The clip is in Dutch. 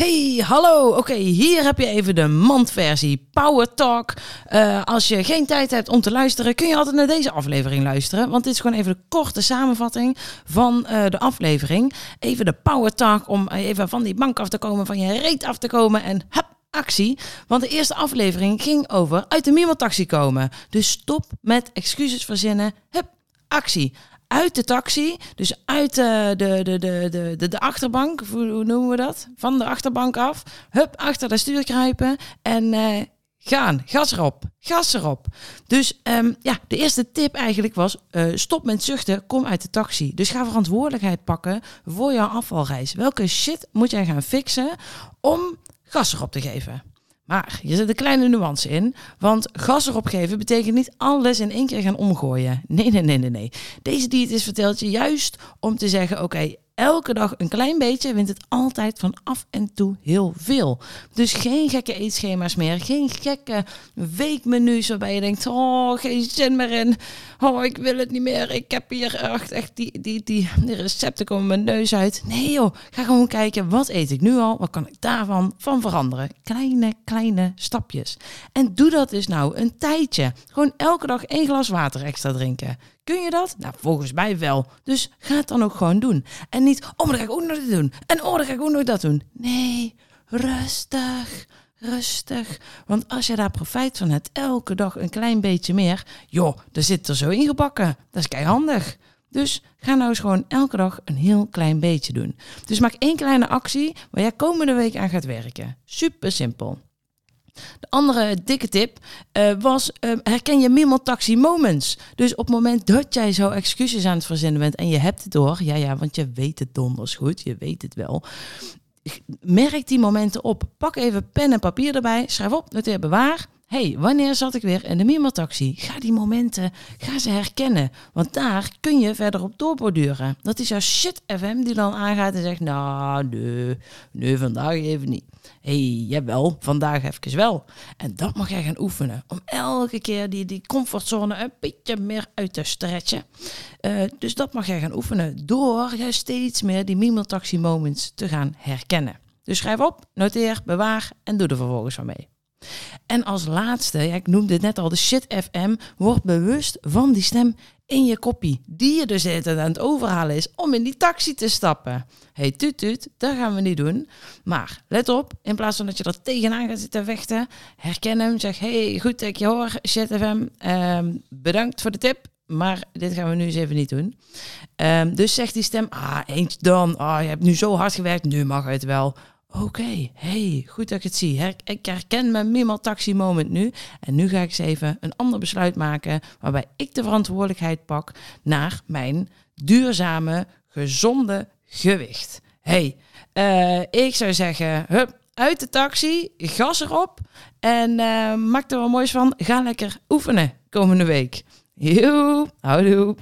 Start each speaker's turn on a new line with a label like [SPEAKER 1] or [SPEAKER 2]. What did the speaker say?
[SPEAKER 1] Hey, hallo. Oké, hier heb je even de mandversie Power Talk. Uh, als je geen tijd hebt om te luisteren, kun je altijd naar deze aflevering luisteren. Want dit is gewoon even de korte samenvatting van uh, de aflevering. Even de Power Talk om even van die bank af te komen, van je reet af te komen en hup, actie. Want de eerste aflevering ging over uit de Mimo-taxi komen. Dus stop met excuses verzinnen. Hup, actie uit de taxi, dus uit de, de, de, de, de, de achterbank, hoe noemen we dat? Van de achterbank af, hup, achter de stuur kruipen en uh, gaan, gas erop, gas erop. Dus um, ja, de eerste tip eigenlijk was, uh, stop met zuchten, kom uit de taxi. Dus ga verantwoordelijkheid pakken voor jouw afvalreis. Welke shit moet jij gaan fixen om gas erop te geven? Maar je zit een kleine nuance in, want gas erop geven betekent niet alles in één keer gaan omgooien. Nee, nee, nee, nee, nee. Deze diëtist vertelt je juist om te zeggen, oké, elke dag een klein beetje wint het altijd van af en toe heel veel. Dus geen gekke eetschema's meer, geen gekke weekmenu's waarbij je denkt, oh, geen zin meer in. Oh, ik wil het niet meer. Ik heb hier echt, echt die, die, die, recepten komen mijn neus uit. Nee joh, ga gewoon kijken, wat eet ik nu al? Wat kan ik daarvan van veranderen? Kleine, kleine stapjes. En doe dat dus nou een tijdje. Gewoon elke dag één glas water extra drinken. Kun je dat? Nou, volgens mij wel. Dus ga het dan ook gewoon doen. En niet, oh, maar dan ga ik ook nog doen. En oh, dan ga ik ook nog dat doen. Nee, rustig. Rustig. Want als je daar profijt van hebt, elke dag een klein beetje meer, joh, dan zit er zo ingebakken. Dat is kei handig. Dus ga nou eens gewoon elke dag een heel klein beetje doen. Dus maak één kleine actie waar jij komende week aan gaat werken. Super simpel. De andere dikke tip uh, was: uh, herken je minimal taxi moments. Dus op het moment dat jij zo excuses aan het verzinnen bent en je hebt het door, ja, ja, want je weet het donders goed, je weet het wel. Merk die momenten op. Pak even pen en papier erbij. Schrijf op, noteer, bewaar hey, wanneer zat ik weer in de Mimo-taxi? Ga die momenten, ga ze herkennen. Want daar kun je verder op doorborduren. Dat is jouw shit FM die dan aangaat en zegt, nou, nee, vandaag even niet. hey, jawel, vandaag even wel. En dat mag jij gaan oefenen. Om elke keer die, die comfortzone een beetje meer uit te stretchen. Uh, dus dat mag jij gaan oefenen door jij steeds meer die Mimo-taxi moments te gaan herkennen. Dus schrijf op, noteer, bewaar en doe er vervolgens van mee. En als laatste, ja, ik noemde het net al, de shit FM, word bewust van die stem in je koppie, die je dus aan het overhalen is om in die taxi te stappen. hey, tuut tuut, dat gaan we niet doen. Maar let op, in plaats van dat je er tegenaan gaat zitten vechten, herken hem, zeg, hey, goed dat ik je hoor, shit FM, ehm, bedankt voor de tip, maar dit gaan we nu eens even niet doen. Um, dus zegt die stem, ah, eens dan, ah, je hebt nu zo hard gewerkt, nu mag het wel. Oké, hey, goed dat ik het zie. ik herken mijn minimal taxi moment nu. En nu ga ik eens even een ander besluit maken waarbij ik de verantwoordelijkheid pak naar mijn duurzame, gezonde gewicht. Hey, uh, ik zou zeggen, hup, uit de taxi, gas erop en uh, maak er wel moois van. Ga lekker oefenen komende week. Joe, houdoe.